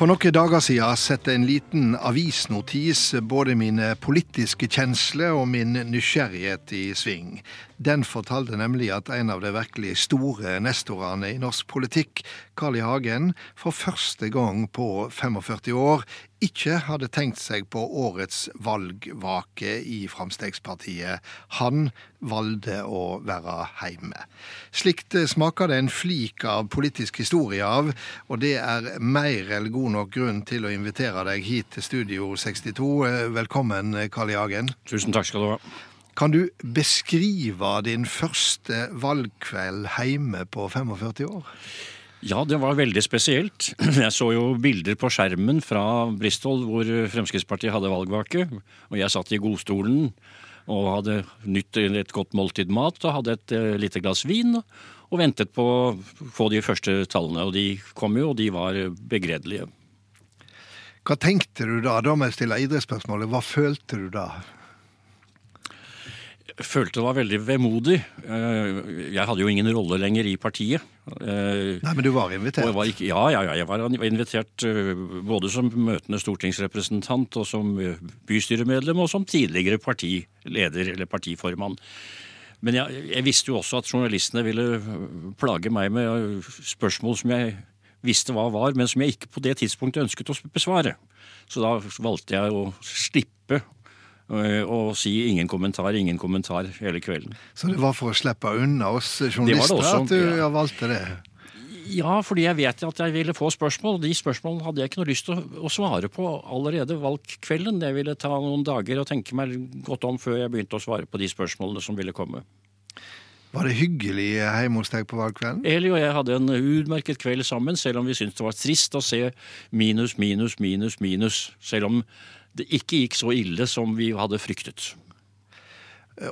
For noen dager siden satte en liten avisnotis både mine politiske kjensler og min nysgjerrighet i sving. Den fortalte nemlig at en av de virkelig store nestorene i norsk politikk, Carl I. Hagen, for første gang på 45 år ikke hadde tenkt seg på årets valgvake i Fremskrittspartiet. Han valgte å være hjemme. Slikt smaker det en flik av politisk historie av, og det er mer enn god nok grunn til å invitere deg hit til Studio 62. Velkommen, Carl I. Hagen. Tusen takk skal du ha. Kan du beskrive din første valgkveld hjemme på 45 år? Ja, det var veldig spesielt. Jeg så jo bilder på skjermen fra Bristol hvor Fremskrittspartiet hadde valgvake. Og jeg satt i godstolen og hadde nytt et godt måltid mat og hadde et uh, lite glass vin. Og ventet på å få de første tallene. Og de kom jo, og de var begredelige. Hva tenkte du da? Da må jeg stille idrettsspørsmålet. Hva følte du da? Følte det var veldig vemodig. Jeg hadde jo ingen rolle lenger i partiet. Nei, Men du var invitert? Var ikke, ja, ja, ja, jeg var invitert både som møtende stortingsrepresentant og som bystyremedlem og som tidligere partileder eller partiformann. Men jeg, jeg visste jo også at journalistene ville plage meg med spørsmål som jeg visste hva var, men som jeg ikke på det tidspunktet ønsket å besvare. Så da valgte jeg å slippe og si ingen kommentar, ingen kommentar hele kvelden. Så det var for å slippe unna oss journalister også, at du ja. valgte det? Ja, fordi jeg vet at jeg ville få spørsmål. og De spørsmålene hadde jeg ikke noe lyst til å svare på allerede valgkvelden. Jeg ville ta noen dager og tenke meg godt om før jeg begynte å svare på de spørsmålene som ville komme. Var det hyggelig hjemme hos deg på valgkvelden? Eli og jeg hadde en utmerket kveld sammen, selv om vi syntes det var trist å se minus, minus, minus, minus. Selv om det ikke gikk så ille som vi hadde fryktet.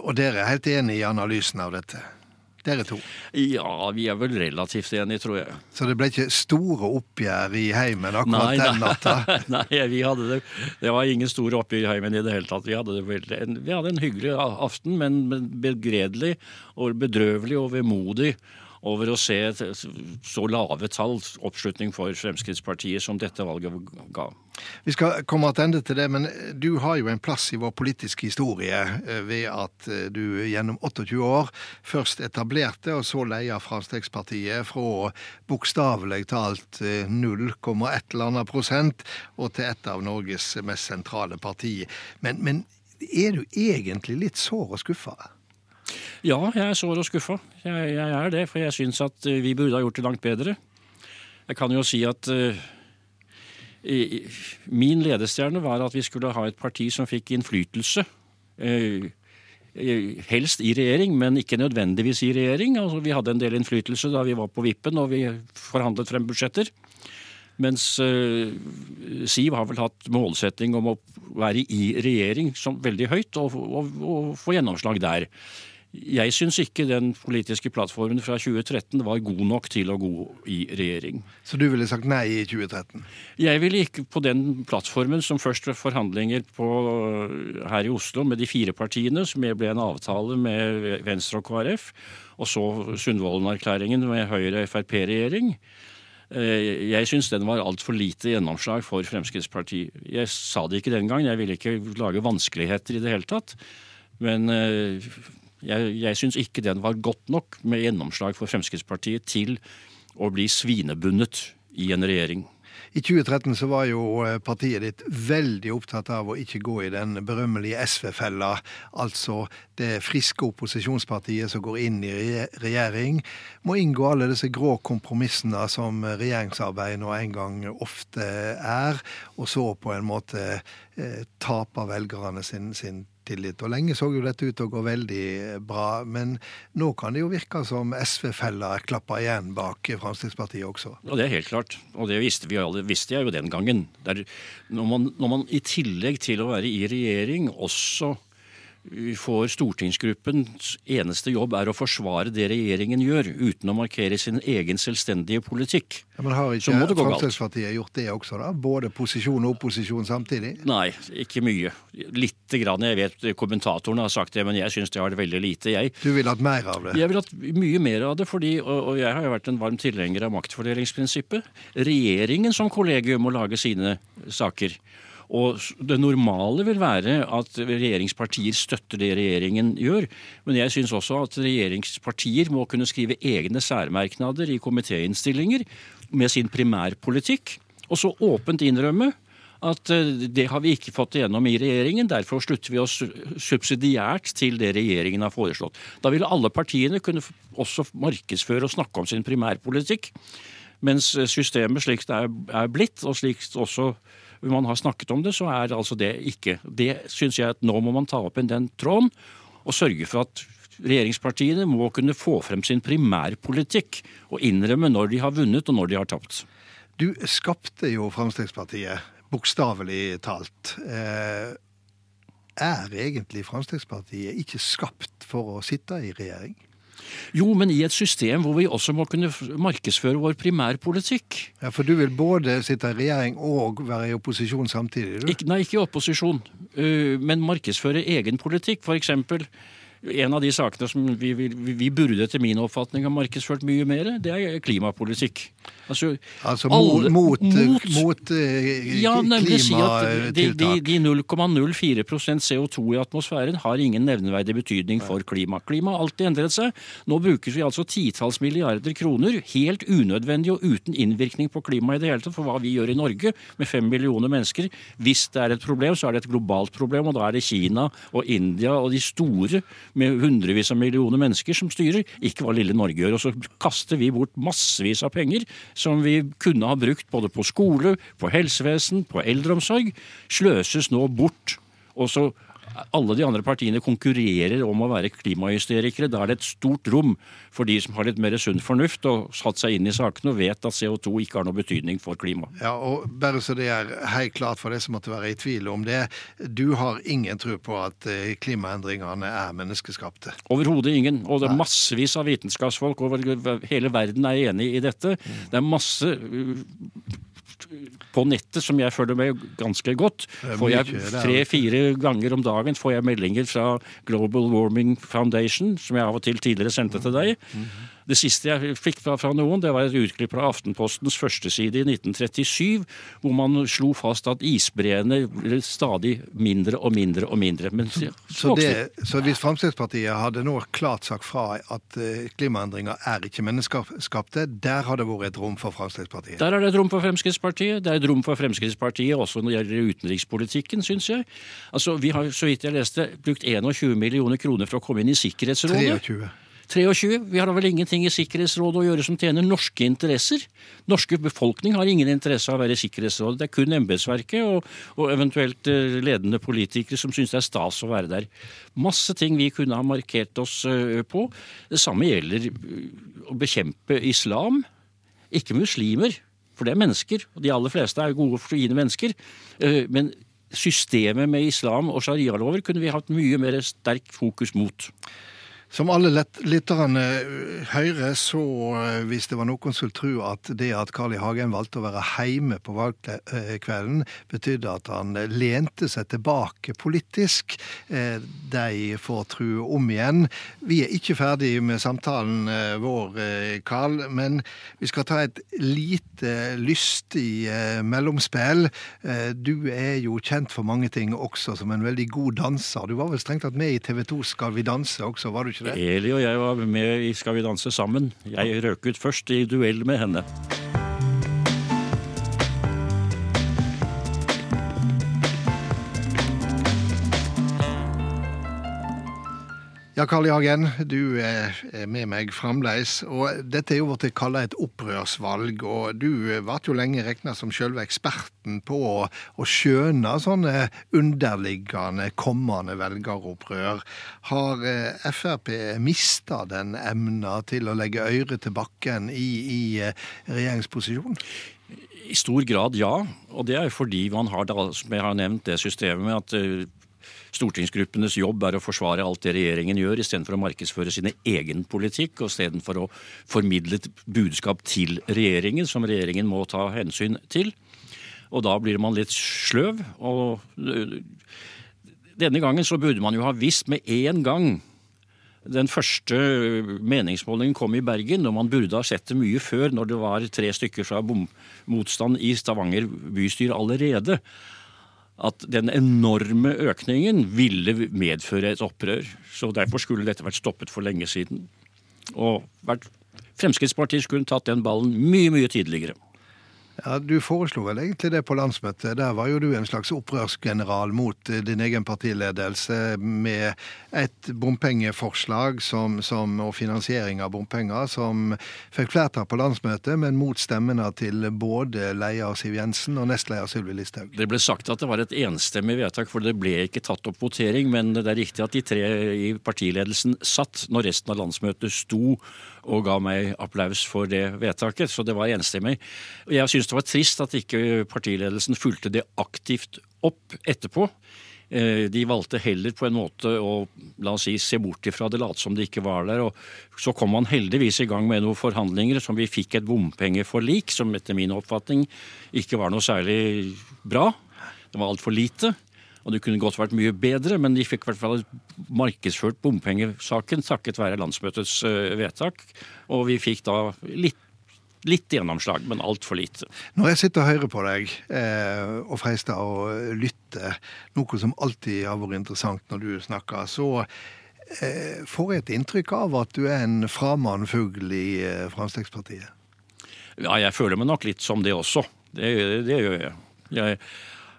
Og dere er helt enig i analysen av dette? Dere to? Ja, vi er vel relativt enige, tror jeg. Så det ble ikke store oppgjør i heimen akkurat nei, den natta? Nei, vi hadde det Det var ingen store oppgjør i heimen i det hele tatt. Vi hadde, veldig, vi hadde en hyggelig aften, men begredelig og bedrøvelig og vemodig over å se så lave tall, oppslutning for Fremskrittspartiet, som dette valget ga. Vi skal komme tilbake til det, men du har jo en plass i vår politiske historie eh, ved at eh, du gjennom 28 år først etablerte og så leia Fremskrittspartiet fra bokstavelig talt 0,1 eh, eller annet prosent og til et av Norges mest sentrale partier. Men, men er du egentlig litt sår og skuffa? Ja, jeg er sår og skuffa. Jeg, jeg, er det, for jeg syns at eh, vi burde ha gjort det langt bedre. Jeg kan jo si at uh, min ledestjerne var at vi skulle ha et parti som fikk innflytelse. Uh, helst i regjering, men ikke nødvendigvis i regjering. Altså, vi hadde en del innflytelse da vi var på vippen og vi forhandlet frem budsjetter. Mens uh, Siv har vel hatt målsetting om å være i regjering som veldig høyt og, og, og få gjennomslag der. Jeg syns ikke den politiske plattformen fra 2013 var god nok til å gå i regjering. Så du ville sagt nei i 2013? Jeg ville ikke på den plattformen som først var forhandlinger på, her i Oslo med de fire partiene, som ble en avtale med Venstre og KrF, og så Sundvolden-erklæringen med Høyre-Frp-regjering. Eh, jeg syns den var altfor lite gjennomslag for Fremskrittspartiet. Jeg sa det ikke den gang, jeg ville ikke lage vanskeligheter i det hele tatt. Men eh, jeg, jeg syns ikke den var godt nok med gjennomslag for Fremskrittspartiet til å bli svinebundet i en regjering. I 2013 så var jo eh, partiet ditt veldig opptatt av å ikke gå i den berømmelige SV-fella, altså det friske opposisjonspartiet som går inn i regjering, må inngå alle disse grå kompromissene som regjeringsarbeid nå en gang ofte er, og så på en måte eh, tape velgerne sin, sin tillit. Og Lenge så jo dette ut til å gå veldig bra, men nå kan det jo virke som SV-fella klapper igjen bak Fremskrittspartiet også. Ja, Det er helt klart, og det visste, vi alle, visste jeg jo den gangen. Der, når, man, når man i tillegg til å være i regjering også for stortingsgruppens eneste jobb er å forsvare det regjeringen gjør, uten å markere sin egen selvstendige politikk. Ja, men har ikke Fremskrittspartiet gjort det også, da? Både posisjon og opposisjon samtidig? Nei, ikke mye. Lite grann. Jeg vet kommentatorene har sagt det, men jeg syns det har det veldig lite. Jeg, du vil hatt mer av det? Jeg vil hatt mye mer av det, fordi, og, og jeg har jo vært en varm tilhenger av maktfordelingsprinsippet. Regjeringen som kollegium må lage sine saker. Og Det normale vil være at regjeringspartier støtter det regjeringen gjør. Men jeg syns også at regjeringspartier må kunne skrive egne særmerknader i komitéinnstillinger med sin primærpolitikk, og så åpent innrømme at eh, det har vi ikke fått igjennom i regjeringen. Derfor slutter vi oss subsidiært til det regjeringen har foreslått. Da ville alle partiene kunne også markedsføre og snakke om sin primærpolitikk. Mens systemet slik det er blitt, og slik også man har snakket om det, så er altså det ikke Det syns jeg at nå må man ta opp igjen den tråden og sørge for at regjeringspartiene må kunne få frem sin primærpolitikk og innrømme når de har vunnet og når de har tapt. Du skapte jo Fremskrittspartiet, bokstavelig talt. Eh, er egentlig Fremskrittspartiet ikke skapt for å sitte i regjering? Jo, men i et system hvor vi også må kunne markedsføre vår primærpolitikk. Ja, For du vil både sitte i regjering og være i opposisjon samtidig? du? Ikke, nei, ikke i opposisjon, men markedsføre egen politikk. For eksempel en av de sakene som vi, vi, vi, burde etter min oppfatning ha markedsført mye mer, det er klimapolitikk. Altså, altså alle, mot, mot, mot eh, ja, klimatiltak? De, de, de 0,04% CO2 i atmosfæren har ingen nevneverdig betydning for klima. Klima har alltid endret seg. Nå brukes vi altså titalls milliarder kroner, helt unødvendig og uten innvirkning på klimaet i det hele tatt, for hva vi gjør i Norge med fem millioner mennesker. Hvis det er et problem, så er det et globalt problem, og da er det Kina og India og de store med hundrevis av millioner mennesker som styrer, ikke hva lille Norge gjør. Og så kaster vi bort massevis av penger som vi kunne ha brukt både på skole, på helsevesen, på eldreomsorg. Sløses nå bort. Og så alle de andre partiene konkurrerer om å være klimahysterikere. Da er det et stort rom for de som har litt mer sunn fornuft og satt seg inn i sakene og vet at CO2 ikke har noe betydning for klima. Ja, og bare så det er helt klart for deg som måtte være i tvil om det. Du har ingen tro på at eh, klimaendringene er menneskeskapte? Overhodet ingen. Og det er massevis av vitenskapsfolk over hele verden er enig i dette. Mm. Det er masse på nettet som jeg følger med ganske godt. Får jeg Tre-fire ganger om dagen får jeg meldinger fra Global Warming Foundation, som jeg av og til tidligere sendte til deg. Det siste jeg fikk fra, fra noen, det var et utklipp fra Aftenpostens førsteside i 1937, hvor man slo fast at isbreene ble stadig mindre og mindre og mindre. Men, så, så, det, så, hvis Fremskrittspartiet hadde nå klart sagt fra at eh, klimaendringer er ikke menneskeskapte, der har det vært et rom for Fremskrittspartiet? Der er det et rom for Fremskrittspartiet. Det er et rom for Fremskrittspartiet også når det gjelder utenrikspolitikken, syns jeg. Altså, Vi har, så vidt jeg leste, brukt 21 millioner kroner for å komme inn i Sikkerhetsrådet. 23. 23. Vi har da vel ingenting i Sikkerhetsrådet å gjøre som tjener norske interesser. Norske befolkning har ingen interesse av å være i Sikkerhetsrådet. Det er kun embetsverket og, og, eventuelt eh, ledende politikere som syns det er stas å være der. Masse ting vi kunne ha markert oss eh, på. Det samme gjelder eh, å bekjempe islam. Ikke muslimer, for det er mennesker. Og de aller fleste er gode, fine mennesker. Men systemet med islam og sharialover kunne vi hatt mye mer sterk fokus mot. Som alle lytterne eh, hører, så eh, hvis det var noen som tro at det at Carl I. Hagen valgte å være hjemme på valgkvelden, betydde at han lente seg tilbake politisk, eh, de får tro om igjen. Vi er ikke ferdig med samtalen vår, Carl, men vi skal ta et lite lystig mellomspill. Du er jo kjent for mange ting også som en veldig god danser. Du var vel strengt tatt med i TV 2 Skal vi danse også, var du ikke det? Eli og jeg var med i Skal vi danse sammen. Jeg røk ut først i duell med henne. Ja, Karl I. Hagen, du er med meg fremdeles. Og dette er jo blitt kalla et opprørsvalg, og du ble jo lenge regna som selve eksperten på å, skjønne sånne underliggende, kommende velgeropprør. Har eh, Frp mista den emna til å legge øret til bakken i, i eh, regjeringsposisjon? I stor grad ja, og det er fordi man har, som jeg har nevnt, det systemet med at eh, stortingsgruppenes jobb er å forsvare alt det regjeringen gjør, istedenfor å markedsføre sin egen politikk, og istedenfor å formidle et budskap til regjeringen som regjeringen må ta hensyn til. Og da blir man litt sløv. og denne gangen så burde man jo ha visst med en gang den første meningsmålingen kom i Bergen, og man burde ha sett det mye før, når det var tre stykker fra motstand i Stavanger bystyre allerede, at den enorme økningen ville medføre et opprør. Så derfor skulle dette vært stoppet for lenge siden. Og Fremskrittspartiet skulle tatt den ballen mye, mye tidligere. Ja, Du foreslo vel egentlig det på landsmøtet. Der var jo du en slags opprørsgeneral mot eh, din egen partiledelse med et bompengeforslag som, som, og finansiering av bompenger som fikk flertall på landsmøtet, men mot stemmene til både leder Siv Jensen og nestleder Sylvi Listhaug. Det ble sagt at det var et enstemmig vedtak, for det ble ikke tatt opp votering. Men det er riktig at de tre i partiledelsen satt når resten av landsmøtet sto og ga meg applaus for det vedtaket. Så det var enstemmig. Jeg syns det var trist at ikke partiledelsen fulgte det aktivt opp etterpå. Eh, de valgte heller på en måte å la oss si, se bort ifra det, late som det ikke var der. og Så kom man heldigvis i gang med noen forhandlinger som vi fikk et bompengeforlik, som etter min oppfatning ikke var noe særlig bra. Det var altfor lite. Og det kunne godt vært mye bedre, men de fikk i hvert fall markedsført bompengesaken takket være landsmøtets eh, vedtak. Og vi fikk da litt litt gjennomslag, men altfor lite. Når jeg sitter og hører på deg eh, og freister å lytte, noe som alltid har vært interessant når du snakker, så eh, får jeg et inntrykk av at du er en framandfugl i eh, Fremskrittspartiet? Ja, jeg føler meg nok litt som det også. Det, det gjør jeg. jeg.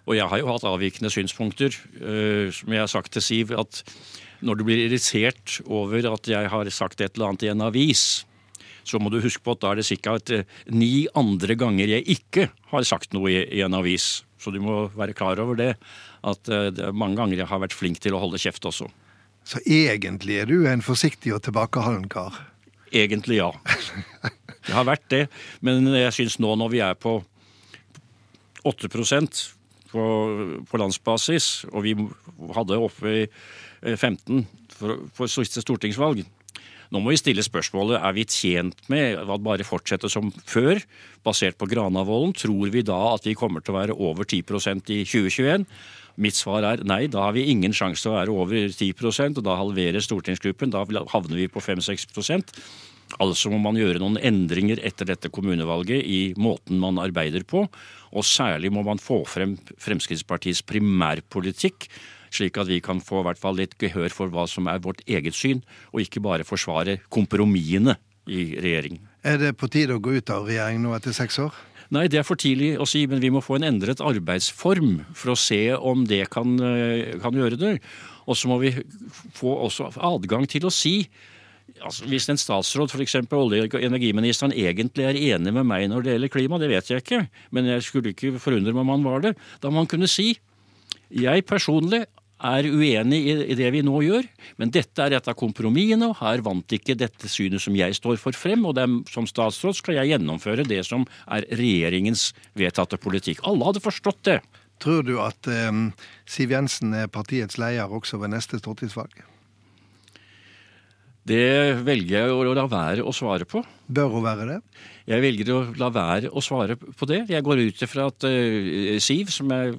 Og jeg har jo hatt avvikende synspunkter, eh, som jeg har sagt til Siv, at når du blir irritert over at jeg har sagt et eller annet i en avis, så må du huske på at da er det sikkert uh, ni andre ganger jeg ikke har sagt noe i, i, en avis. Så du må være klar over det. At uh, det mange ganger jeg har vært flink til å holde kjeft også. Så egentlig er du en forsiktig og tilbakeholden kar? Egentlig ja. Jeg har vært det. Men jeg syns nå når vi er på 8 på, på, landsbasis, og vi hadde oppe i 15 eh, for, for siste stortingsvalg. Nå må vi stille spørsmålet er vi tjent med at bare fortsette som før, basert på Granavolden. Tror vi da at vi kommer til å være over 10% i 2021? Mitt svar er nei, da har vi ingen sjanse til å være over 10% og da halverer stortingsgruppen. Da havner vi på 5-6% Altså må man gjøre noen endringer etter dette kommunevalget i måten man arbeider på. Og særlig må man få frem Fremskrittspartiets primærpolitikk, slik at vi kan få i hvert fall litt gehør for hva som er vårt eget syn, og ikke bare forsvare kompromissene i regjeringen. Er det på tide å gå ut av regjering nå etter seks år? Nei, det er for tidlig å si, men vi må få en endret arbeidsform for å se om det kan, eh, kan gjøre det. Og så må vi få også adgang til å si altså, Hvis en statsråd, f.eks. olje- og energiministeren, egentlig er enig med meg når det gjelder klima, det vet jeg ikke, men jeg skulle ikke forundre meg om han var det, da må han kunne si jeg personlig er uenig i det vi nå gjør, men dette er et av kompromissene, og her vant ikke dette synet som jeg står for frem, og er, som statsråd skal jeg gjennomføre det som er regjeringens vedtatte politikk. Alle hadde forstått det. Tror du at eh, Siv Jensen er partiets leder også ved neste stortingsvalg? Det velger jeg å la være å svare på. Bør hun være det? Jeg velger å la være å svare på det. Jeg går ut ifra at uh, Siv, som er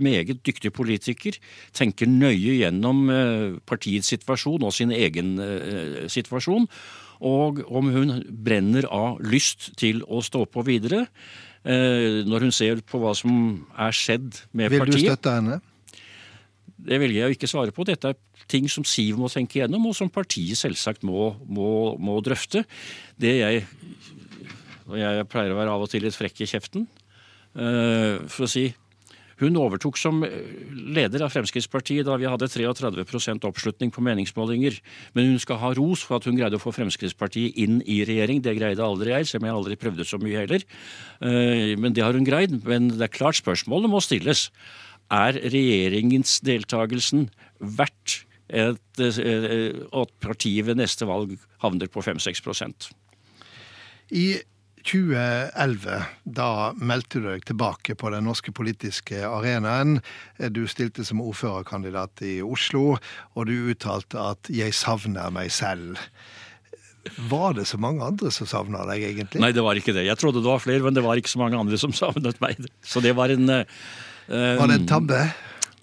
meget dyktig politiker, tenker nøye gjennom uh, partiets situasjon og sin egen uh, situasjon. Og om hun brenner av lyst til å stå på videre når hun ser på hva som er skjedd med partiet. Vil du støtte henne? Det velger jeg å ikke svare på. Dette er ting som Siv må tenke gjennom, og som partiet selvsagt må, må, må drøfte. Det jeg Og jeg pleier å være av og til litt frekk i kjeften, for å si hun overtok som leder av Fremskrittspartiet da vi hadde 33% oppslutning på meningsmålinger. Men hun skal ha ros for at hun greide å få Fremskrittspartiet inn i regjering. Det greide aldri jeg, selv om jeg aldri prøvde så mye heller. Eh, men det har hun greid. Men det er klart spørsmålet må stilles. Er regjeringens deltakelsen verdt et, at partiet ved neste valg havner på 5-6 I 2011, da meldte du deg tilbake på den norske politiske arenaen. Du stilte som ordførerkandidat i Oslo, og du uttalte at 'jeg savner meg selv'. Var det så mange andre som savna deg, egentlig? Nei, det var ikke det. Jeg trodde det var flere, men det var ikke så mange andre som savnet meg. Så det var en uh, Var det en tabbe?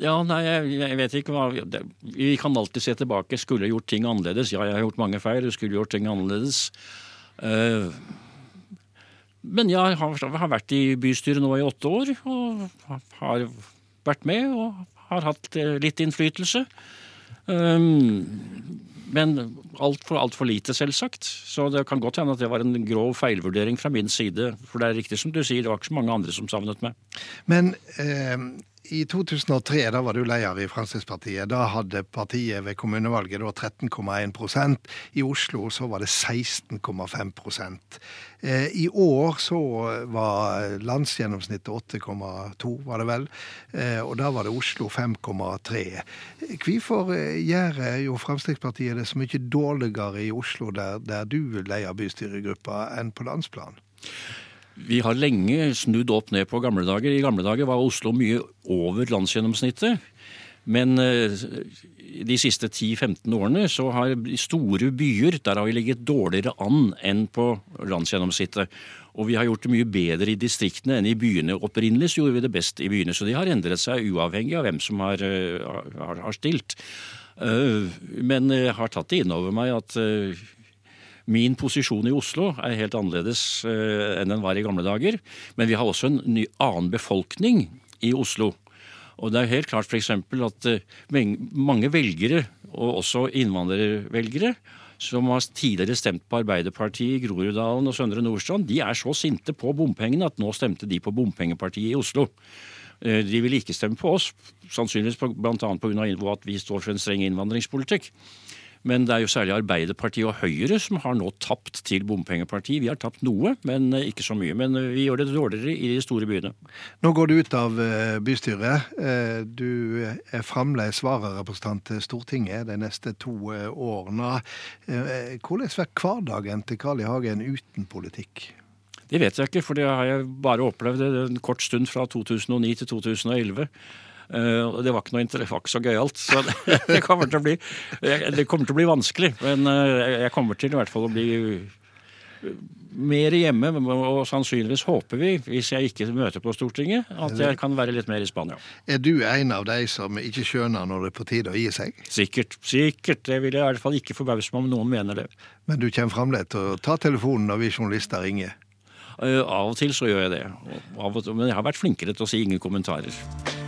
Ja, nei, jeg, jeg vet ikke hva Vi kan alltid se tilbake. Skulle gjort ting annerledes. Ja, jeg har gjort mange feil. Skulle gjort ting annerledes. Uh, men jeg har, vært i bystyret nå i åtte år, og har vært med og har hatt litt innflytelse. Um, men altfor alt for lite, selvsagt. Så det kan godt hende at det var en grov feilvurdering fra min side. For det er riktig som du sier, det var ikke så mange andre som savnet meg. Men eh, i 2003, da var du leder i Fremskrittspartiet. Da hadde partiet ved kommunevalget 13,1% I Oslo så var det 16,5 eh, I år så var landsgjennomsnittet 8,2, var det vel. Eh, og da var det Oslo 5,3. Hvorfor eh, gjør jo Fremskrittspartiet det så mye dårligere i Oslo, der, der du leder bystyregruppa, enn på landsplan? Vi har lenge snudd opp ned på gamle dager. I gamle dager var Oslo mye over landsgjennomsnittet. Men eh, de siste 10-15 årene så har store byer der har vi ligget dårligere an enn på landsgjennomsnittet. Og vi har gjort det mye bedre i distriktene enn i byene. Opprinnelig så gjorde vi det best i byene, så de har endret seg uavhengig av hvem som har, eh, har, har stilt. Eh, men jeg har tatt det inn over meg at Min posisjon i Oslo er helt annerledes eh, enn den var i gamle dager. Men vi har også en ny, annen befolkning i Oslo. Og det er helt klart f.eks. at eh, mange velgere, og også innvandrervelgere, som har tidligere stemt på Arbeiderpartiet i Groruddalen og Søndre Nordstrand, de er så sinte på bompengene at nå stemte de på bompengepartiet i Oslo. Eh, de vil ikke stemme på oss, sannsynligvis bl.a. pga. at vi står for en streng innvandringspolitikk. Men det er jo særlig Arbeiderpartiet og Høyre som har nå tapt til bompengepartiet. Vi har tapt noe, men eh, ikke så mye. Men eh, vi gjør det dårligere i de store byene. Nå går du ut av eh, bystyret. Du er fremdeles vararepresentant til Stortinget de neste to årene. Hvordan blir hverdagen til Carl I. Hagen uten politikk? Det vet jeg ikke, for det har jeg bare opplevd en kort stund fra 2009 til 2011. Uh, det var ikke noe det var ikke så gøyalt. Så det, det, kommer til å bli, det kommer til å bli vanskelig. Men uh, jeg kommer til i hvert fall å bli eh, mer hjemme, og sannsynligvis håper vi, hvis jeg ikke møter på Stortinget, at jeg kan være litt mer i Spania. Er du en av de som ikke skjønner når det er på tide å gi seg? Sikkert. Sikkert. Det vil jeg i hvert fall ikke forbause meg om noen mener det. Men du kommer fremdeles til å ta telefonen når vi journalister ringer? Uh, av og til så gjør jeg det. men jeg har vært flinkere til å si ingen kommentarer.